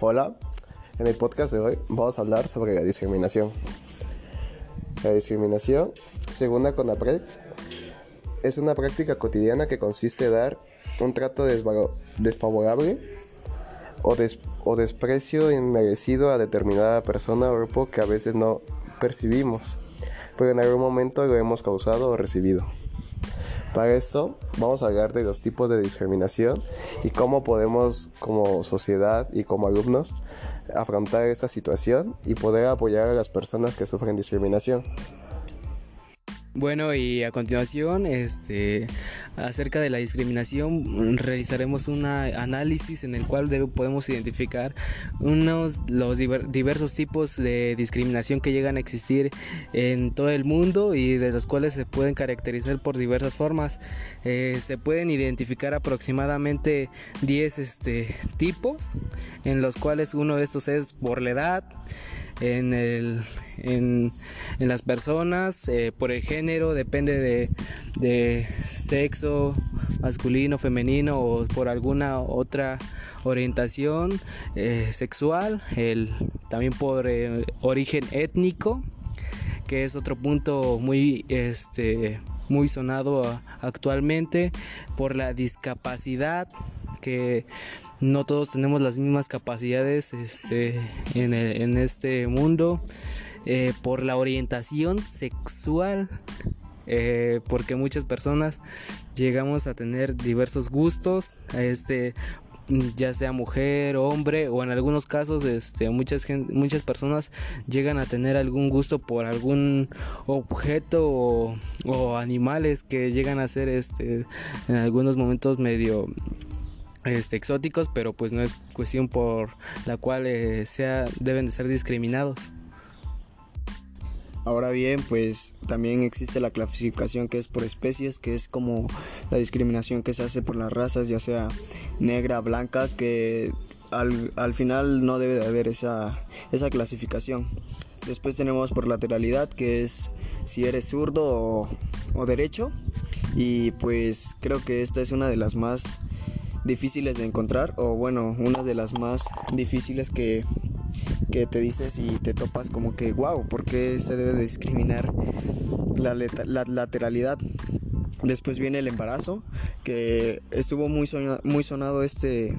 Hola, en el podcast de hoy vamos a hablar sobre la discriminación. La discriminación, según la CONAPRED, es una práctica cotidiana que consiste en dar un trato desfavorable o, o desprecio inmerecido a determinada persona o grupo que a veces no percibimos, pero en algún momento lo hemos causado o recibido. Para esto vamos a hablar de los tipos de discriminación y cómo podemos como sociedad y como alumnos afrontar esta situación y poder apoyar a las personas que sufren discriminación. Bueno, y a continuación, este, acerca de la discriminación, realizaremos un análisis en el cual podemos identificar unos los diversos tipos de discriminación que llegan a existir en todo el mundo y de los cuales se pueden caracterizar por diversas formas. Eh, se pueden identificar aproximadamente 10 este, tipos, en los cuales uno de estos es por la edad en, el, en, en las personas, eh, por el género, depende de, de sexo masculino, femenino o por alguna otra orientación eh, sexual, el, también por eh, origen étnico, que es otro punto muy este muy sonado actualmente por la discapacidad que no todos tenemos las mismas capacidades este, en, este mundo, eh, por la orientación sexual, eh, porque muchas personas llegamos a tener diversos gustos, este, ya sea mujer, hombre o en algunos casos este, muchas, muchas personas llegan a tener algún gusto por algún objeto o, o animales que llegan a ser este, en algunos momentos medio este, exóticos, pero pues no es cuestión por la cual eh, sea, deben de ser discriminados. Ahora bien, pues también existe la clasificación que es por especies, que es como la discriminación que se hace por las razas, ya sea negra, blanca, que al, final no debe de haber esa, esa clasificación. Después tenemos por lateralidad, que es si eres zurdo o, o derecho. Y pues creo que esta es una de las más difíciles de encontrar o bueno, una de las más difíciles que, que te dices y te topas como que, wow, ¿por qué se debe discriminar la, la lateralidad? Después viene el embarazo, que estuvo muy, muy sonado este,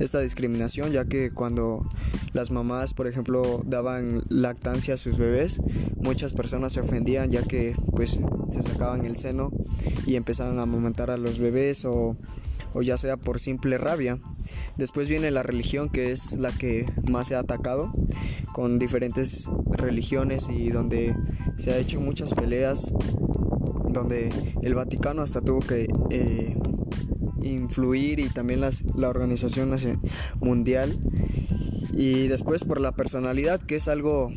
esta discriminación, ya que cuando las mamás, por ejemplo, daban lactancia a sus bebés, muchas personas se ofendían ya que pues se sacaban el seno y empezaban a amamantar a los bebés o o ya sea por simple rabia. Después viene la religión que es la que más se ha atacado con diferentes religiones y donde se ha hecho muchas peleas, donde el Vaticano hasta tuvo que eh, influir y también las, la Organización Mundial. Y después por la personalidad, que es algo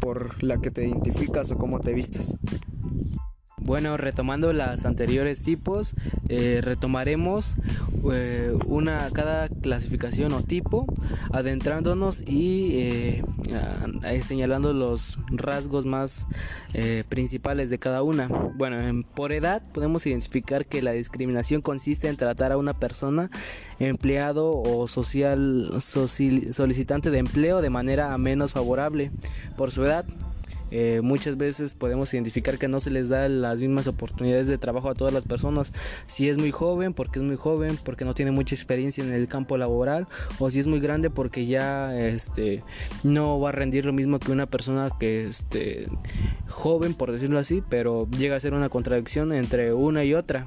por la que te identificas o cómo te vistas. Bueno, retomando las anteriores tipos, eh, retomaremos eh, una cada clasificación o tipo, adentrándonos y eh, señalando los rasgos más principales de cada una. Bueno, por edad podemos identificar que la discriminación consiste en tratar a una persona, empleado o social solicitante de empleo de manera menos favorable por su edad. Eh, muchas veces podemos identificar que no se les da las mismas oportunidades de trabajo a todas las personas. Si es muy joven, porque es muy joven, porque no tiene mucha experiencia en el campo laboral, o si es muy grande porque ya este, no va a rendir lo mismo que una persona que este, joven, por decirlo así, pero llega a ser una contradicción entre una y otra.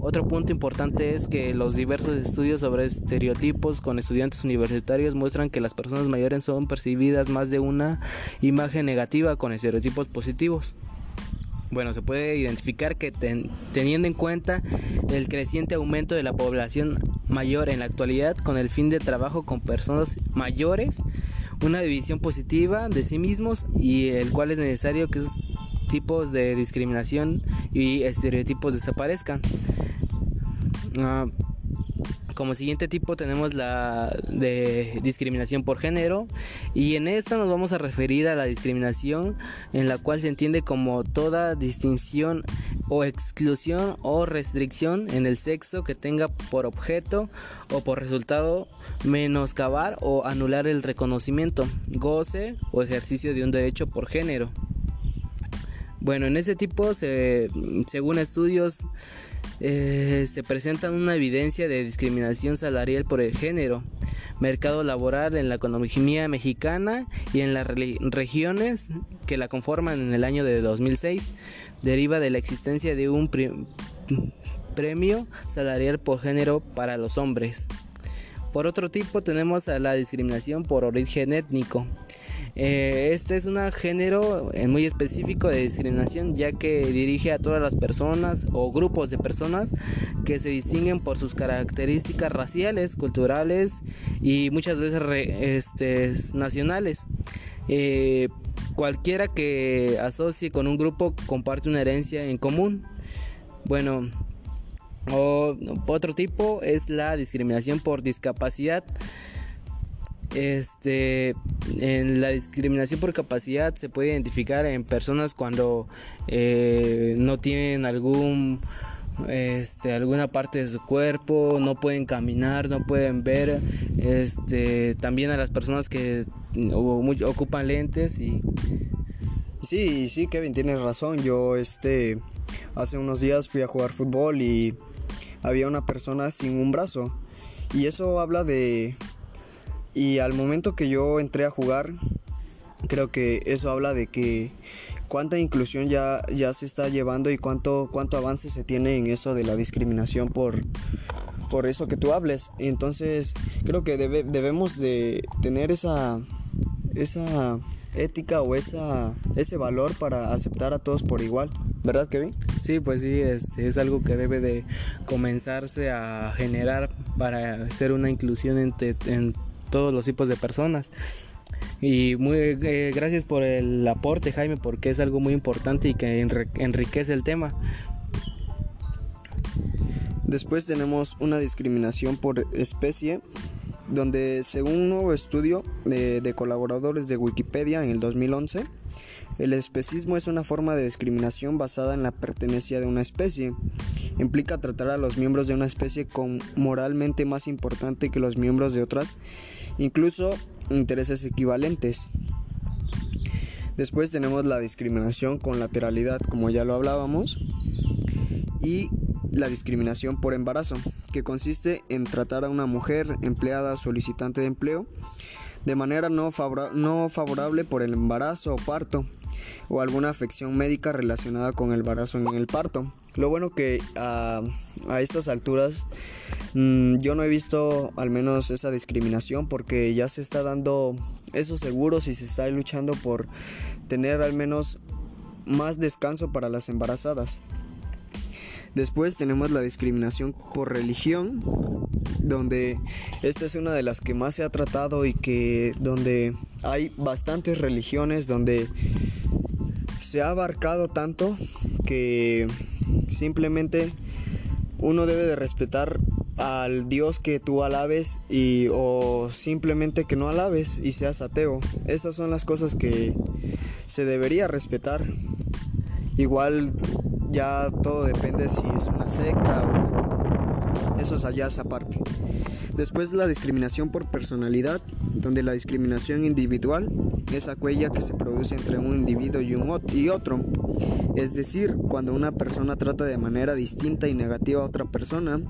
Otro punto importante es que los diversos estudios sobre estereotipos con estudiantes universitarios muestran que las personas mayores son percibidas más de una imagen negativa con estereotipos positivos. Bueno, se puede identificar que teniendo en cuenta el creciente aumento de la población mayor en la actualidad con el fin de trabajo con personas mayores, una división positiva de sí mismos y el cual es necesario que tipos de discriminación y estereotipos desaparezcan. Ah, como siguiente tipo tenemos la de discriminación por género y en esta nos vamos a referir a la discriminación en la cual se entiende como toda distinción o exclusión o restricción en el sexo que tenga por objeto o por resultado menoscabar o anular el reconocimiento, goce o ejercicio de un derecho por género. Bueno, en ese tipo, según estudios, eh, se presenta una evidencia de discriminación salarial por el género, mercado laboral en la economía mexicana y en las regiones que la conforman en el año de 2006, deriva de la existencia de un premio salarial por género para los hombres. Por otro tipo tenemos a la discriminación por origen étnico. Eh, este es un género eh, muy específico de discriminación ya que dirige a todas las personas o grupos de personas que se distinguen por sus características raciales, culturales y muchas veces este, nacionales. Eh, cualquiera que asocie con un grupo comparte una herencia en común. Bueno, otro tipo es la discriminación por discapacidad. Este, en la discriminación por capacidad se puede identificar en personas cuando eh, no tienen algún este, alguna parte de su cuerpo, no pueden caminar, no pueden ver, este, también a las personas que ocupan lentes y sí, sí, Kevin, tienes razón. Yo este hace unos días fui a jugar fútbol y había una persona sin un brazo y eso habla de y al momento que yo entré a jugar, creo que eso habla de que cuánta inclusión ya, ya se está llevando y cuánto, cuánto avance se tiene en eso de la discriminación por, por eso que tú hables. Entonces creo que debemos de tener esa, esa ética o esa, ese valor para aceptar a todos por igual. ¿Verdad, Kevin? Sí, pues sí, este, es algo que debe de comenzarse a generar para hacer una inclusión entre, en todos los tipos de personas. Y muy eh, gracias por el aporte, Jaime, porque es algo muy importante y que enriquece el tema. Después tenemos una discriminación por especie, donde según un nuevo estudio de, de colaboradores de Wikipedia en el 2011, el especismo es una forma de discriminación basada en la pertenencia de una especie. Implica tratar a los miembros de una especie con moralmente más importante que los miembros de otras incluso intereses equivalentes. Después tenemos la discriminación con lateralidad, como ya lo hablábamos, y la discriminación por embarazo, que consiste en tratar a una mujer empleada solicitante de empleo de manera no, no favorable por el embarazo o parto o alguna afección médica relacionada con el embarazo en el parto. Lo bueno que a, estas alturas mm, yo no he visto al menos esa discriminación porque ya se está dando esos seguros y se está luchando por tener al menos más descanso para las embarazadas. Después tenemos la discriminación por religión, donde esta es una de las que más se ha tratado y que donde hay bastantes religiones, donde se ha abarcado tanto que simplemente uno debe de respetar al Dios que tú alabes y o simplemente que no alabes y seas ateo. Esas son las cosas que se debería respetar. Igual ya todo depende si es una secta o eso es allá esa parte. Después la discriminación por personalidad, donde la discriminación individual es aquella que se produce entre un individuo y, un otro. Es decir, cuando una persona trata de manera distinta y negativa a otra persona,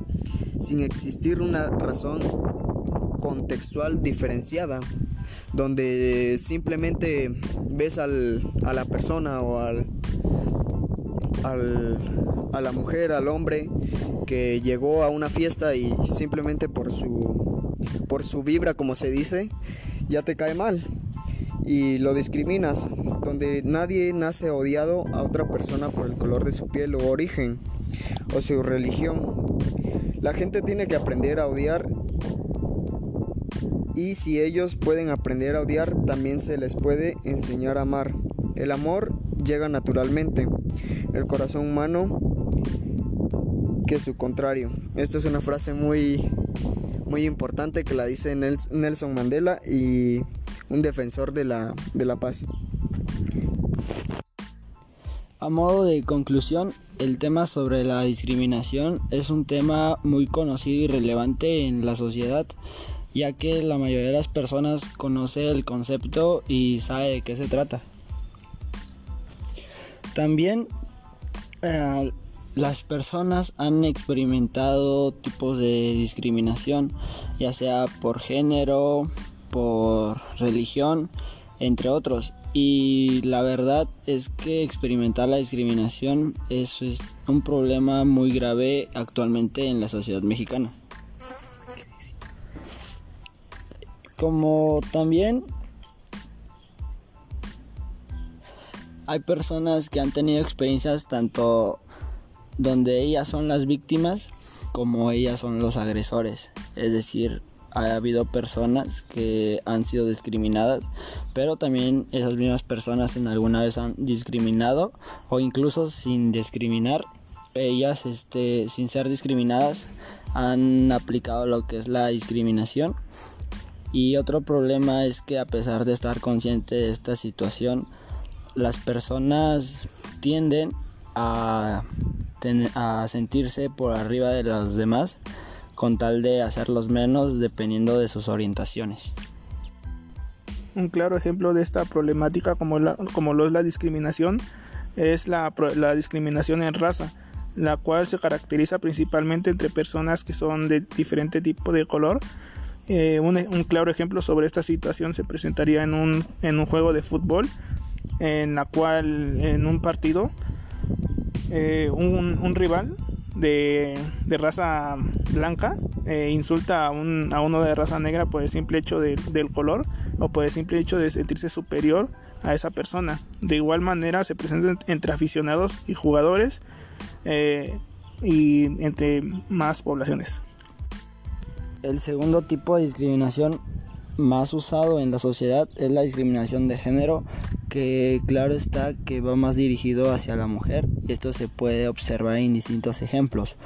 sin existir una razón contextual diferenciada, donde simplemente ves al, a la persona o al, al, a la mujer, al hombre que llegó a una fiesta y simplemente por su, por su vibra, como se dice, ya te cae mal y lo discriminas, donde nadie nace odiado a otra persona por el color de su piel o origen o su religión. La gente tiene que aprender a odiar y si ellos pueden aprender a odiar, también se les puede enseñar a amar. El amor llega naturalmente. El corazón humano su contrario. Esta es una frase muy muy importante que la dice Nelson Mandela y un defensor de la, de la paz. A modo de conclusión, el tema sobre la discriminación es un tema muy conocido y relevante en la sociedad, ya que la mayoría de las personas conoce el concepto y sabe de qué se trata. También eh, las personas han experimentado tipos de discriminación, ya sea por género, por religión, entre otros. Y la verdad es que experimentar la discriminación es, un problema muy grave actualmente en la sociedad mexicana. Como también hay personas que han tenido experiencias tanto donde ellas son las víctimas como ellas son los agresores. Es decir, ha habido personas que han sido discriminadas, pero también esas mismas personas en alguna vez han discriminado o incluso sin discriminar, ellas este, sin ser discriminadas han aplicado lo que es la discriminación. Y otro problema es que a pesar de estar consciente de esta situación, las personas tienden a, a sentirse por arriba de los demás con tal de hacerlos menos dependiendo de sus orientaciones. Un claro ejemplo de esta problemática como, como lo es la discriminación es la, la discriminación en raza, la cual se caracteriza principalmente entre personas que son de diferente tipo de color. Eh, un, un, claro ejemplo sobre esta situación se presentaría en un, en un juego de fútbol, en la cual en un partido eh, un, un, rival de, raza blanca eh, insulta a, un, a, uno de raza negra por el simple hecho de, del color o por el simple hecho de sentirse superior a esa persona. De igual manera se presentan entre aficionados y jugadores eh, y entre más poblaciones. El segundo tipo de discriminación más usado en la sociedad es la discriminación de género que claro está que va más dirigido hacia la mujer y esto se puede observar en distintos ejemplos.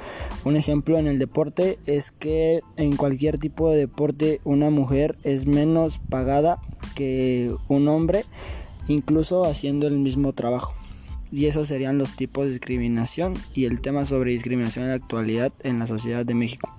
Un ejemplo en el deporte es que en cualquier tipo de deporte una mujer es menos pagada que un hombre incluso haciendo el mismo trabajo. Y esos serían los tipos de discriminación y el tema sobre discriminación en la actualidad en la sociedad de México.